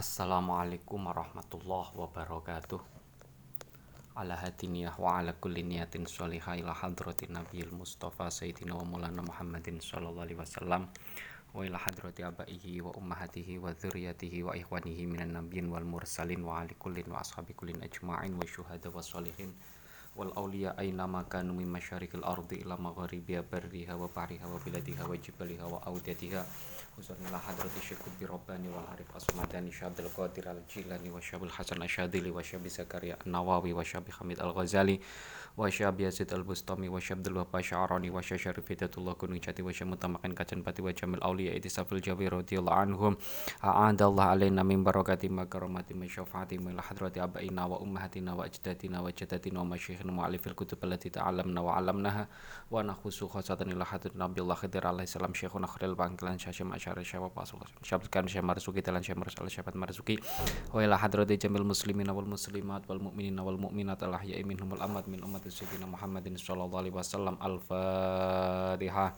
Assalamualaikum warahmatullahi wabarakatuh Ala hadiniyah wa ala kulli niyatin sholihah ila hadratin nabiyil mustafa sayyidina wa maulana muhammadin sallallahu alaihi wasallam wa ila hadrati abaihi wa ummahatihi wa dzurriyyatihi wa ikhwanihi minan nabiyyin wal mursalin wa ali kullin wa ashabi kullin ajma'in wa syuhada wa sholihin wal awliya aina ma kanu min masyarikil ardi ila magharibiha barriha wa bahriha wa biladiha wa jibaliha wa awdatiha Husnul hadrati syekh bi rabbani wal arif asmadani syabdul qadir al jilani wa syabul hasan asyadili wa syabi zakaria nawawi wa syabi hamid al ghazali wa syabi yazid al bustami wa syabdul wahba sya'rani wa syarif hidatullah gunung jati wa syamutamakan kacan pati wa jamil awliya itisafil jawi radiyallahu anhum a'adallah alaina min barakati ma karamati ma syafaati min hadrati abaina wa ummahatina wa ajdatina wa jadatina wa masyikhina mu'alifil kutub allati ta'alamna wa alamnaha wa nakhusu khasatan ila hadrat nabiullah khidir alaihi salam syekhuna khalil bangkilan syashim asyari syawab pasul syabkan syekh marzuki talan syekh marsal syabat marzuki wa ila hadrati jamil muslimin wal muslimat wal mu'minin wal mu'minat al ahya'i minhum al amad min ummati sayyidina muhammadin sallallahu alaihi wasallam al fatihah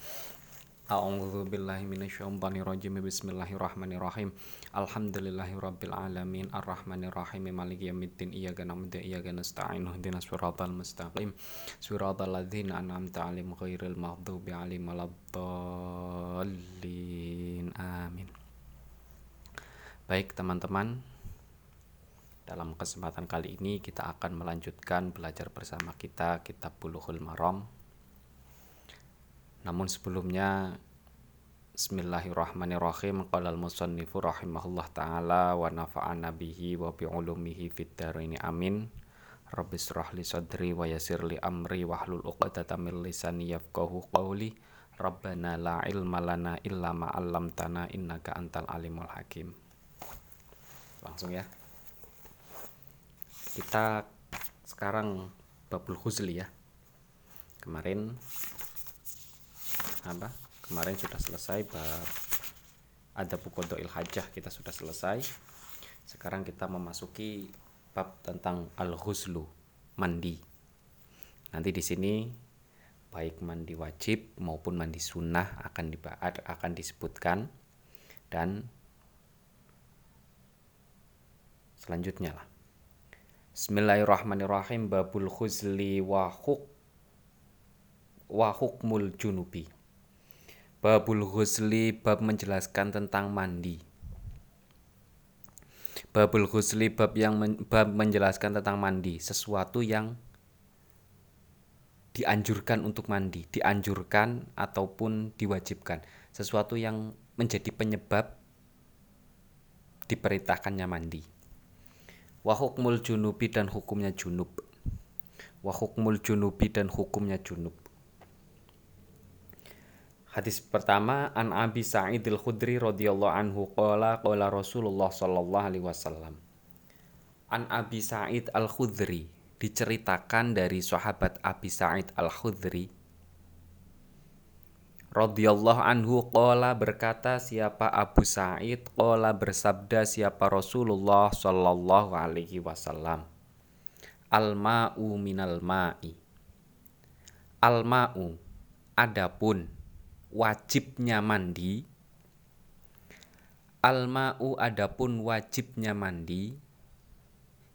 A'udzu billahi minasyaitonir rajim. Bismillahirrahmanirrahim. Alhamdulillahi rabbil alamin arrahmanir rahim maliki yaumiddin iyyaka na'budu wa iyyaka nasta'in ihdinas siratal mustaqim siratal ladzina an'amta 'alaihim ghairil maghdubi. Amin. Baik teman-teman, dalam kesempatan kali ini kita akan melanjutkan belajar bersama kita kitab Bulughul Maram. Namun sebelumnya Bismillahirrahmanirrahim. Qala al-musannifu rahimahullah ta'ala Wa nafa'ana bihi wa bi'ulumihi fid ini amin. Rabbi israh li sadri wa yasir li amri Wahlul uqadata min lisani yafqahu qawli. Rabbana la ilma lana illa ma'allamtana innaka antal alimul hakim. Langsung ya Kita sekarang babul huzli ya. Kemarin apa? Kemarin sudah selesai bab ada bukodoil hajah kita sudah selesai. Sekarang kita memasuki bab tentang al huslu mandi. Nanti di sini baik mandi wajib maupun mandi sunnah akan dibahas akan disebutkan. Dan selanjutnya lah Bismillahirrahmanirrahim babul khuzli wa huk wa hukmul junubi Babul Ghusli bab menjelaskan tentang mandi. Babul Ghusli bab yang men, bab menjelaskan tentang mandi, sesuatu yang dianjurkan untuk mandi, dianjurkan ataupun diwajibkan, sesuatu yang menjadi penyebab diperintahkannya mandi. Wahukmul junubi dan hukumnya junub. Wahukmul junubi dan hukumnya junub. Hadis pertama an Abi Sa'id al-Khudri radhiyallahu anhu qala qala Rasulullah sallallahu alaihi wasallam. An Abi Sa'id al-Khudri diceritakan dari sahabat Abi Sa'id al-Khudri radhiyallahu anhu qala berkata siapa Abu Sa'id qala bersabda siapa Rasulullah sallallahu alaihi wasallam. Al-ma'u minal ma'i. Al-ma'u adapun wajibnya mandi Al-ma'u adapun wajibnya mandi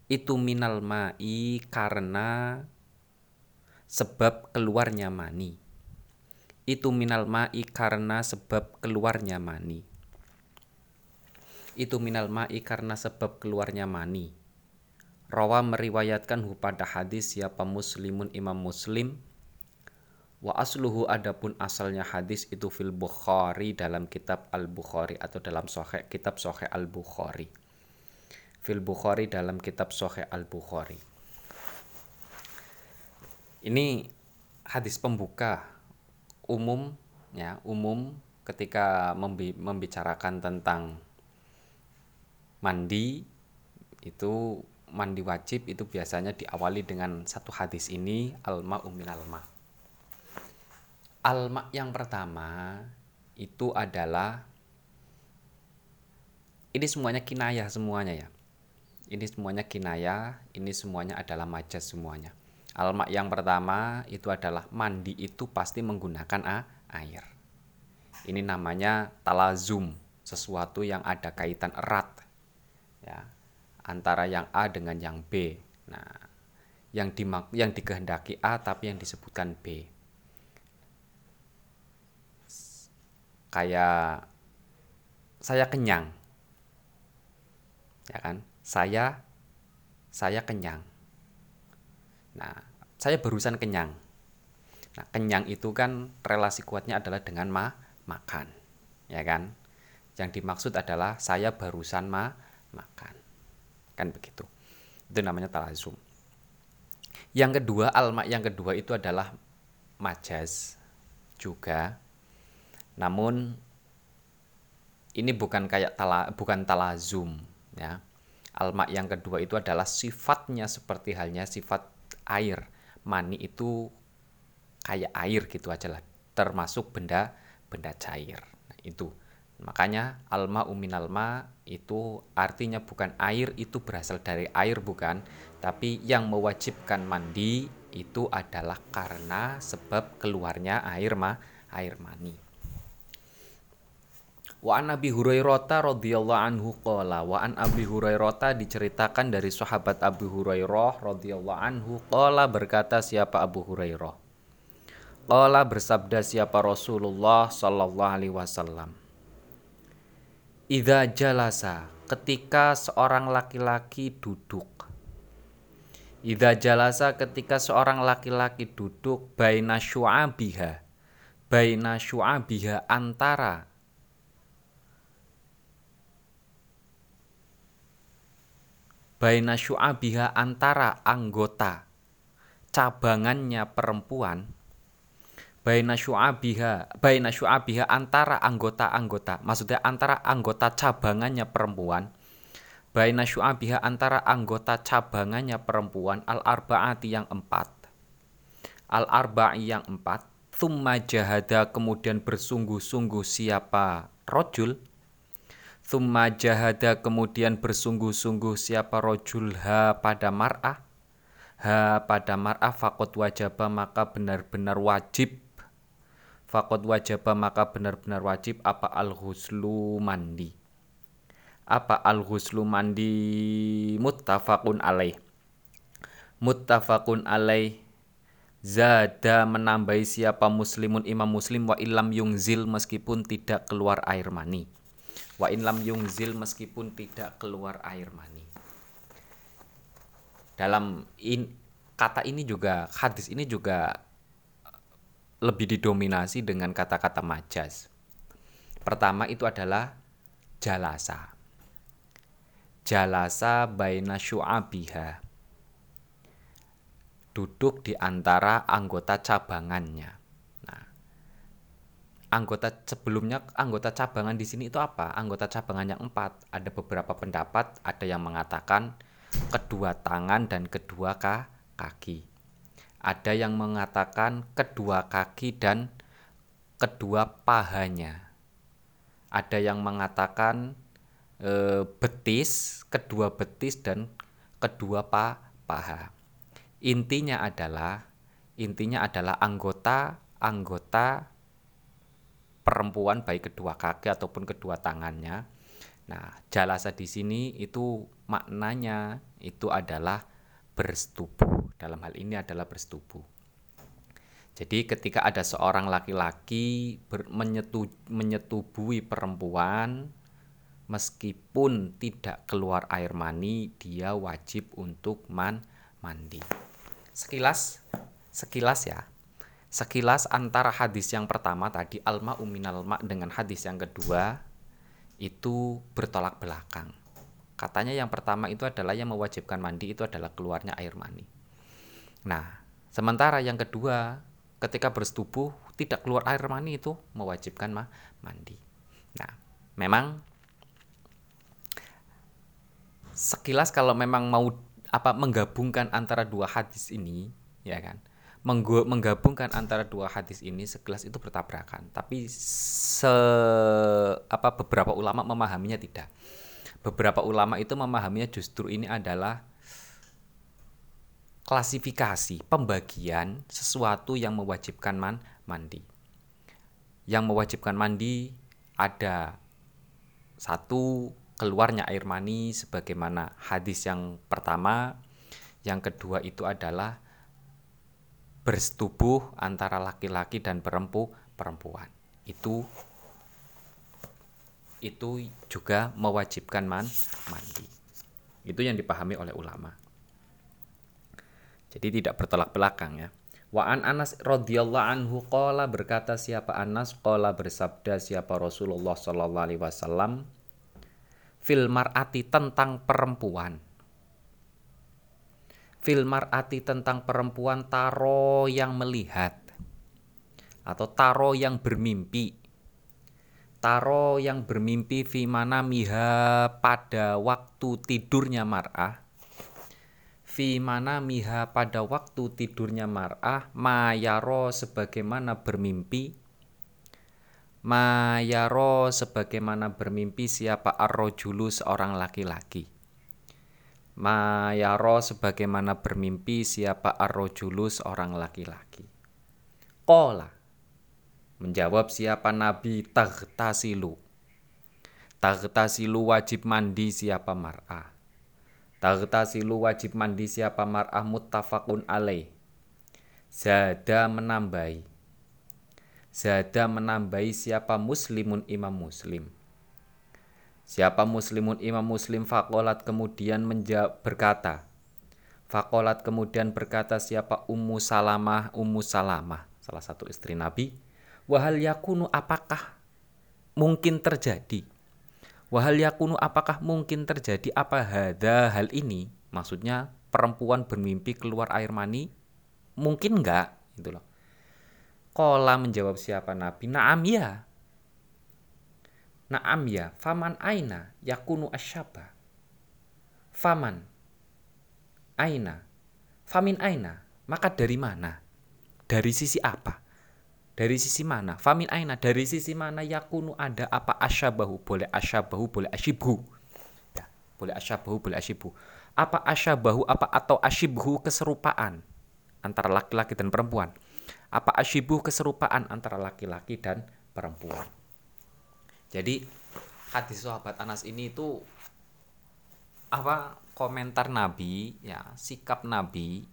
itu minal ma'i karena sebab keluarnya mani. Itu minal ma'i karena sebab keluarnya mani. Itu minal ma'i karena sebab keluarnya mani. Rawa meriwayatkan pada hadis siapa muslimun imam muslim Wa asluhu adapun asalnya hadis itu fil Bukhari dalam kitab Al Bukhari atau dalam sohe, kitab Sohe Al Bukhari. Fil Bukhari dalam kitab Sohe Al Bukhari. Ini hadis pembuka umum ya umum ketika membicarakan tentang mandi itu mandi wajib itu biasanya diawali dengan satu hadis ini alma umin alma Alma yang pertama itu adalah ini semuanya kinayah semuanya ya. Ini semuanya kinayah, ini semuanya adalah majas semuanya. Alma yang pertama itu adalah mandi itu pasti menggunakan a, air. Ini namanya talazum, sesuatu yang ada kaitan erat. ya antara yang A dengan yang B nah yang dimak yang dikehendaki A tapi yang disebutkan B kayak saya kenyang ya kan saya saya kenyang nah saya barusan kenyang. Nah kenyang itu kan relasi kuatnya adalah dengan ma makan ya kan? Yang dimaksud adalah saya barusan ma makan. Kan begitu. Itu namanya talazum yang kedua alma yang kedua itu adalah majas juga. Namun ini bukan kayak tala, bukan talazum ya. Alma yang kedua itu adalah sifatnya seperti halnya sifat air mani itu kayak air gitu aja lah termasuk benda benda cair. Nah, itu. Makanya alma umin alma itu artinya bukan air itu berasal dari air bukan. Tapi yang mewajibkan mandi itu adalah karena sebab keluarnya air ma air mani Wa an Abi Hurairah radhiyallahu anhu qala wa an Abi Hurairah diceritakan dari sahabat Abu Hurairah radhiyallahu anhu qala berkata siapa Abu Hurairah? Qala bersabda siapa Rasulullah sallallahu alaihi wasallam? Idza jalasa ketika seorang laki-laki duduk. Idza jalasa ketika seorang laki-laki duduk baina syu'abiha baina syu'abiha antara baina syu'abiha antara anggota cabangannya perempuan baina syu'abiha baina syu'abiha antara anggota-anggota maksudnya antara anggota cabangannya perempuan baina syu'abiha antara anggota cabangannya perempuan al arbaati yang empat. Al arba'i yang empat thumma jahada kemudian bersungguh-sungguh siapa? Rojul Thumma jahada kemudian bersungguh-sungguh siapa rojul? Ha pada mar'ah. Ha pada mar'ah fakot wajaba maka benar-benar wajib. Fakot wajaba maka benar-benar wajib. Apa al-huslu mandi? Apa al-huslu mandi? Muttafaqun alaih. Muttafaqun alaih. Zada menambahi siapa muslimun imam muslim wa ilam yungzil meskipun tidak keluar air mani wa in lam yungzil meskipun tidak keluar air mani. Dalam in, kata ini juga hadis ini juga lebih didominasi dengan kata-kata majas. Pertama itu adalah jalasa. Jalasa baina syu'abiha. Duduk di antara anggota cabangannya anggota sebelumnya anggota cabangan di sini itu apa? Anggota cabangan yang empat. Ada beberapa pendapat, ada yang mengatakan kedua tangan dan kedua kaki. Ada yang mengatakan kedua kaki dan kedua pahanya. Ada yang mengatakan e, betis, kedua betis dan kedua pa, paha. Intinya adalah intinya adalah anggota anggota perempuan baik kedua kaki ataupun kedua tangannya. Nah, jalasa di sini itu maknanya itu adalah bersetubuh. Dalam hal ini adalah bersetubuh. Jadi ketika ada seorang laki-laki menyetu, menyetubui perempuan meskipun tidak keluar air mani, dia wajib untuk man mandi. Sekilas sekilas ya, Sekilas antara hadis yang pertama tadi alma uminal ma dengan hadis yang kedua itu bertolak belakang. Katanya yang pertama itu adalah yang mewajibkan mandi itu adalah keluarnya air mani. Nah, sementara yang kedua ketika bersetubuh tidak keluar air mani itu mewajibkan ma mandi. Nah, memang sekilas kalau memang mau apa menggabungkan antara dua hadis ini ya kan menggabungkan antara dua hadis ini sekelas itu bertabrakan. Tapi se apa beberapa ulama memahaminya tidak. Beberapa ulama itu memahaminya justru ini adalah klasifikasi pembagian sesuatu yang mewajibkan man mandi. Yang mewajibkan mandi ada satu keluarnya air mani sebagaimana hadis yang pertama, yang kedua itu adalah bersetubuh antara laki-laki dan perempu perempuan. Itu itu juga mewajibkan man, mandi. Itu yang dipahami oleh ulama. Jadi tidak bertolak belakang ya. Wa an Anas radhiyallahu anhu qala berkata siapa Anas qala bersabda siapa Rasulullah sallallahu alaihi wasallam fil mar'ati tentang perempuan. Fil mar'ati tentang perempuan taro yang melihat atau taro yang bermimpi. Taro yang bermimpi fi mana miha pada waktu tidurnya mar'ah. Fi mana miha pada waktu tidurnya mar'ah mayaro sebagaimana bermimpi. Mayaro sebagaimana bermimpi siapa arrojulu seorang laki-laki mayaro sebagaimana bermimpi siapa arrojulu seorang laki-laki Kola menjawab siapa nabi tagtasilu tagtasilu wajib mandi siapa mar'ah Tagtasilu wajib mandi siapa mar'ah muttafaqun alaih. Zada menambahi. Zada menambahi siapa muslimun imam muslim. Siapa muslimun imam muslim fakolat kemudian menjawab berkata. Fakolat kemudian berkata siapa Ummu Salamah Ummu Salamah salah satu istri Nabi. Wahal yakunu apakah mungkin terjadi Wahal yakunu apakah mungkin terjadi apa hada hal ini? Maksudnya perempuan bermimpi keluar air mani? Mungkin enggak? Itu loh. Kola menjawab siapa Nabi? Naam ya. Naam ya. Faman aina yakunu asyaba. Faman aina. Famin aina. Maka dari mana? Dari sisi apa? Dari sisi mana? Famin aina. Dari sisi mana yakunu ada apa asyabahu? Boleh asyabahu, boleh asyibhu. Ya, boleh asyabahu, boleh asyibhu. Apa asyabahu, apa atau asyibhu keserupaan antara laki-laki dan perempuan. Apa asyibhu keserupaan antara laki-laki dan perempuan. Jadi hadis sahabat Anas ini itu apa komentar Nabi ya sikap Nabi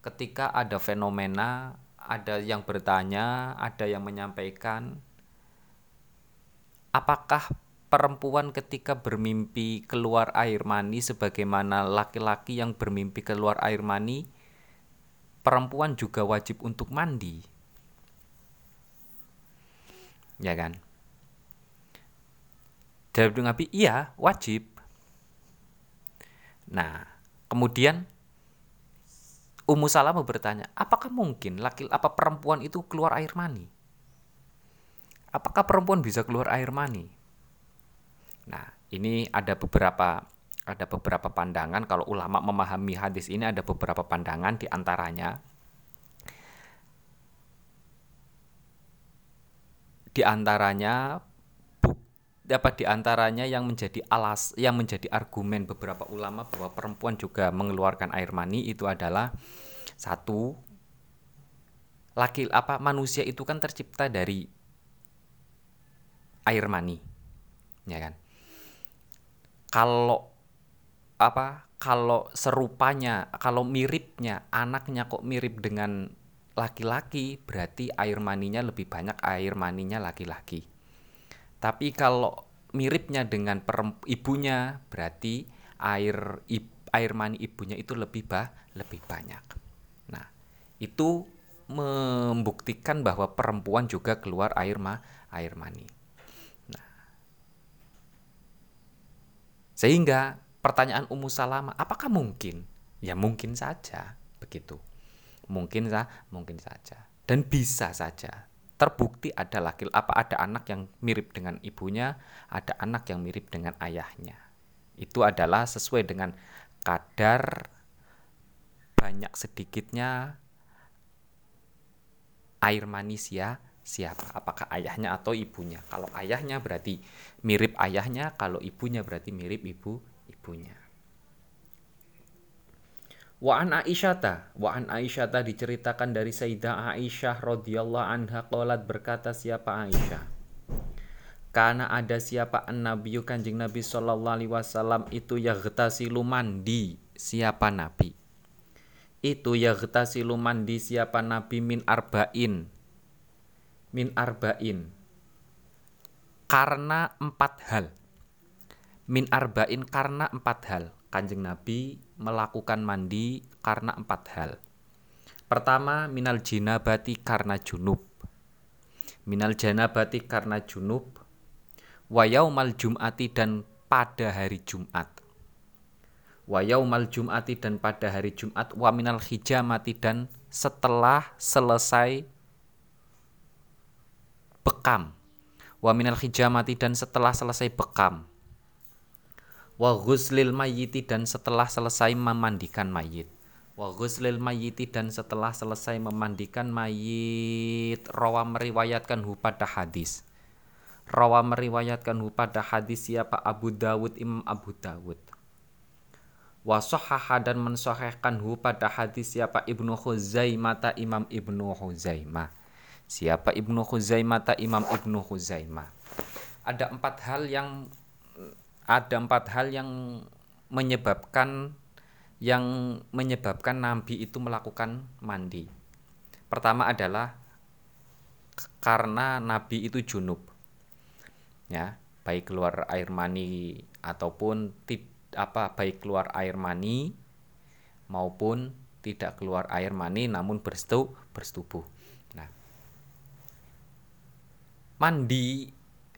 ketika ada fenomena ada yang bertanya, ada yang menyampaikan, apakah perempuan ketika bermimpi keluar air mani sebagaimana laki-laki yang bermimpi keluar air mani, perempuan juga wajib untuk mandi. Ya kan? Jawab Nabi, iya wajib. Nah, kemudian Ummu Salamah bertanya, apakah mungkin laki apa perempuan itu keluar air mani? Apakah perempuan bisa keluar air mani? Nah, ini ada beberapa ada beberapa pandangan kalau ulama memahami hadis ini ada beberapa pandangan di antaranya di antaranya dapat di antaranya yang menjadi alas yang menjadi argumen beberapa ulama bahwa perempuan juga mengeluarkan air mani itu adalah satu laki apa manusia itu kan tercipta dari air mani ya kan? Kalau apa kalau serupanya kalau miripnya anaknya kok mirip dengan laki-laki berarti air maninya lebih banyak air maninya laki-laki tapi kalau miripnya dengan ibunya berarti air air mani ibunya itu lebih bah lebih banyak. Nah, itu membuktikan bahwa perempuan juga keluar air ma air mani. Nah, sehingga pertanyaan Ummu Salama, apakah mungkin? Ya mungkin saja begitu. Mungkin sah, mungkin saja. Dan bisa saja terbukti ada laki apa ada anak yang mirip dengan ibunya, ada anak yang mirip dengan ayahnya. Itu adalah sesuai dengan kadar banyak sedikitnya air manusia siapa apakah ayahnya atau ibunya kalau ayahnya berarti mirip ayahnya kalau ibunya berarti mirip ibu ibunya Wa an Aisyata, wa an Aisyata diceritakan dari Sayyidah Aisyah radhiyallahu anha qalat berkata siapa Aisyah? karena ada siapa nabi kanjeng nabi sallallahu alaihi wasallam itu ya getasilu mandi siapa nabi? Itu ya getasilu mandi siapa nabi min arba'in. Min arba'in. Karena empat hal. Min arba'in karena empat hal. Kanjeng nabi melakukan mandi karena empat hal. Pertama minal jinabati karena junub. Minal janabati karena junub wa yaumal jum'ati dan pada hari Jumat. Wa yaumal jum'ati dan pada hari Jumat wa minal hijamati dan setelah selesai bekam. Wa minal hijamati dan setelah selesai bekam wa ghuslil mayyiti dan setelah selesai memandikan mayit wa ghuslil mayyiti dan setelah selesai memandikan mayit rawa meriwayatkan hu pada hadis Rawa meriwayatkan pada hadis siapa Abu Dawud Imam Abu Dawud. Wasohaha dan mensohehkan hu pada hadis siapa Ibnu Khuzaimah Imam Ibnu Khuzaimah. Siapa Ibnu Khuzaimah Imam Ibnu Khuzaimah. Ada empat hal yang ada empat hal yang menyebabkan yang menyebabkan Nabi itu melakukan mandi. Pertama adalah karena Nabi itu junub ya baik keluar air mani ataupun tid, apa baik keluar air mani maupun tidak keluar air mani namun bersetu bersetubuh. Nah, mandi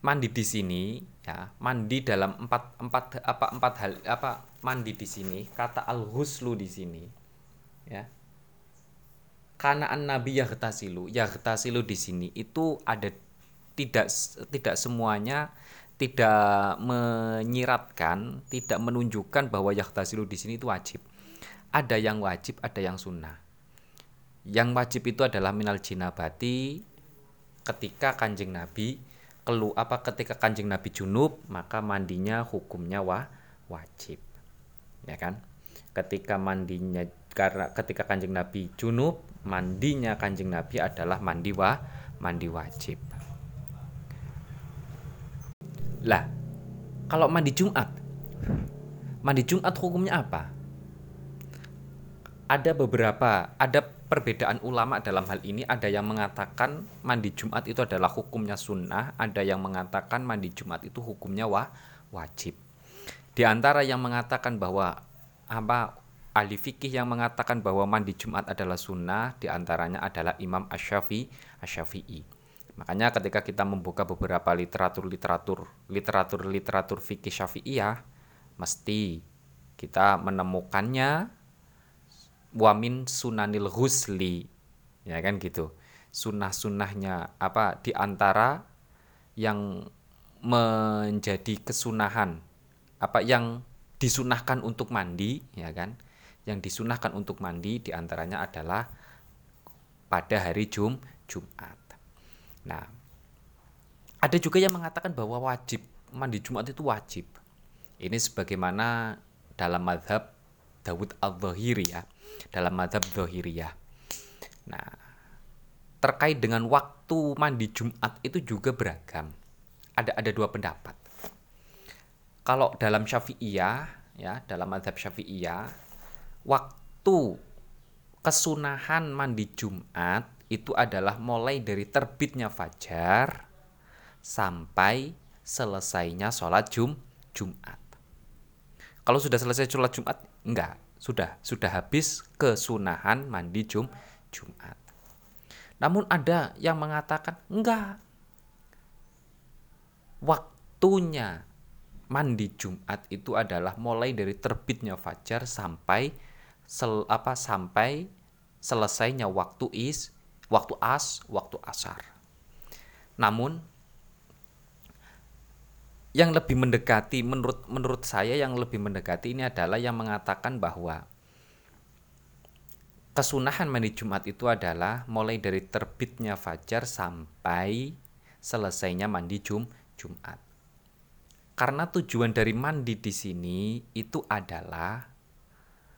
mandi di sini ya mandi dalam empat empat apa empat hal apa mandi di sini kata al huslu di sini ya karena an nabi yahtasilu yahtasilu di sini itu ada tidak tidak semuanya tidak menyiratkan, tidak menunjukkan bahwa yahtasilu di sini itu wajib. Ada yang wajib, ada yang sunnah. Yang wajib itu adalah minal jinabati ketika kanjeng Nabi kelu apa ketika kanjeng Nabi junub maka mandinya hukumnya wa, wajib. Ya kan? Ketika mandinya karena ketika kanjeng Nabi junub mandinya kanjeng Nabi adalah mandi wa mandi wajib. Lah, kalau mandi Jumat, mandi Jumat hukumnya apa? Ada beberapa, ada perbedaan ulama dalam hal ini. Ada yang mengatakan mandi Jumat itu adalah hukumnya sunnah, ada yang mengatakan mandi Jumat itu hukumnya wa, wajib. Di antara yang mengatakan bahwa apa ahli fikih yang mengatakan bahwa mandi Jumat adalah sunnah, di antaranya adalah Imam Asy-Syafi'i. Asy Makanya ketika kita membuka beberapa literatur-literatur literatur-literatur fikih Syafi'iyah mesti kita menemukannya wamin sunanil husli ya kan gitu. Sunnah-sunnahnya apa di antara yang menjadi kesunahan apa yang disunahkan untuk mandi ya kan? Yang disunahkan untuk mandi di antaranya adalah pada hari Jum Jumat. Nah, ada juga yang mengatakan bahwa wajib mandi Jumat itu wajib. Ini sebagaimana dalam madhab Dawud al-Zahiri ya, dalam madhab Zahiriyah. Nah, terkait dengan waktu mandi Jumat itu juga beragam. Ada ada dua pendapat. Kalau dalam Syafi'iyah ya, dalam madhab Syafi'iyah, waktu kesunahan mandi Jumat itu adalah mulai dari terbitnya fajar sampai selesainya sholat jum Jumat. Kalau sudah selesai sholat Jumat, enggak, sudah sudah habis kesunahan mandi jum Jumat. Namun ada yang mengatakan enggak. Waktunya mandi Jumat itu adalah mulai dari terbitnya fajar sampai sel, apa sampai selesainya waktu is waktu as, waktu asar. Namun yang lebih mendekati menurut menurut saya yang lebih mendekati ini adalah yang mengatakan bahwa kesunahan mandi Jumat itu adalah mulai dari terbitnya fajar sampai selesainya mandi Jum Jumat. Karena tujuan dari mandi di sini itu adalah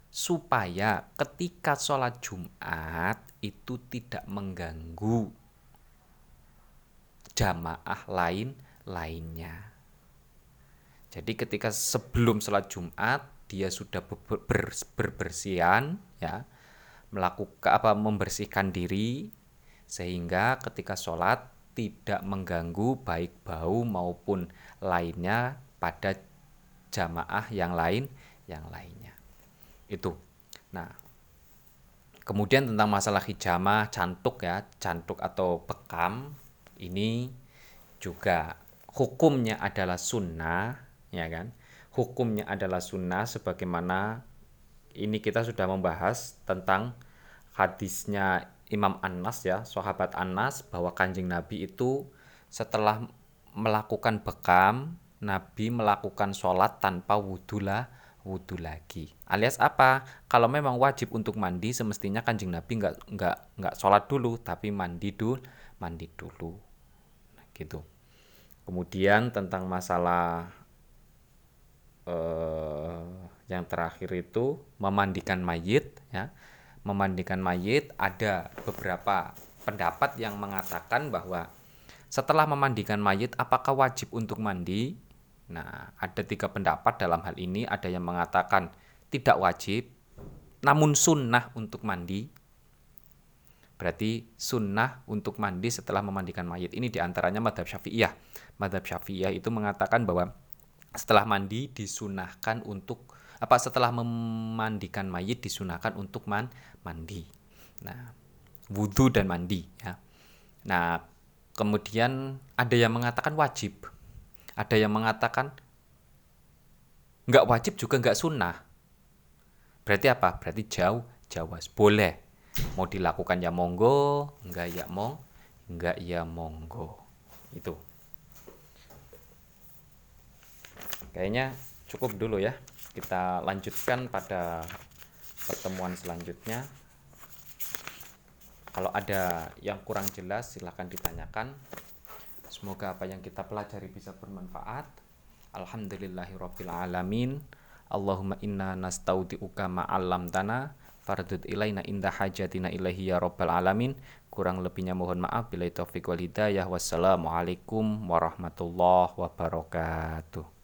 supaya ketika sholat Jumat itu tidak mengganggu jamaah lain lainnya. Jadi ketika sebelum sholat Jumat dia sudah ber, ber, berbersihan ya melakukan apa membersihkan diri sehingga ketika sholat tidak mengganggu baik bau maupun lainnya pada jamaah yang lain yang lainnya. Itu. Nah kemudian tentang masalah hijama cantuk ya cantuk atau bekam ini juga hukumnya adalah sunnah ya kan hukumnya adalah sunnah sebagaimana ini kita sudah membahas tentang hadisnya Imam Anas ya, sahabat Anas bahwa kanjeng Nabi itu setelah melakukan bekam, Nabi melakukan sholat tanpa wudhu lah, wudhu lagi. Alias apa? Kalau memang wajib untuk mandi, semestinya kanjeng Nabi nggak nggak nggak sholat dulu, tapi mandi dulu, mandi dulu, nah, gitu. Kemudian tentang masalah eh, yang terakhir itu memandikan mayit ya. Memandikan mayit ada beberapa pendapat yang mengatakan bahwa setelah memandikan mayit apakah wajib untuk mandi? Nah ada tiga pendapat dalam hal ini. Ada yang mengatakan tidak wajib namun sunnah untuk mandi. Berarti sunnah untuk mandi setelah memandikan mayit. Ini di antaranya madhab syafi'iyah. Madhab syafi'iyah itu mengatakan bahwa setelah mandi disunahkan untuk apa setelah memandikan mayit disunahkan untuk man, mandi. Nah, wudhu dan mandi ya. Nah, kemudian ada yang mengatakan wajib. Ada yang mengatakan nggak wajib juga nggak sunnah. Berarti apa? Berarti jauh jawas. Boleh. Mau dilakukan ya monggo, enggak ya mong, enggak ya monggo. Itu. Kayaknya cukup dulu ya. Kita lanjutkan pada pertemuan selanjutnya. Kalau ada yang kurang jelas silahkan ditanyakan. Semoga apa yang kita pelajari bisa bermanfaat. Alhamdulillahirabbil alamin. Allahumma inna nastaudiuka ma'alam tanah fardud ilaina indah hajatina ilahi ya rabbal alamin kurang lebihnya mohon maaf bila taufiq wal hidayah wassalamualaikum warahmatullahi wabarakatuh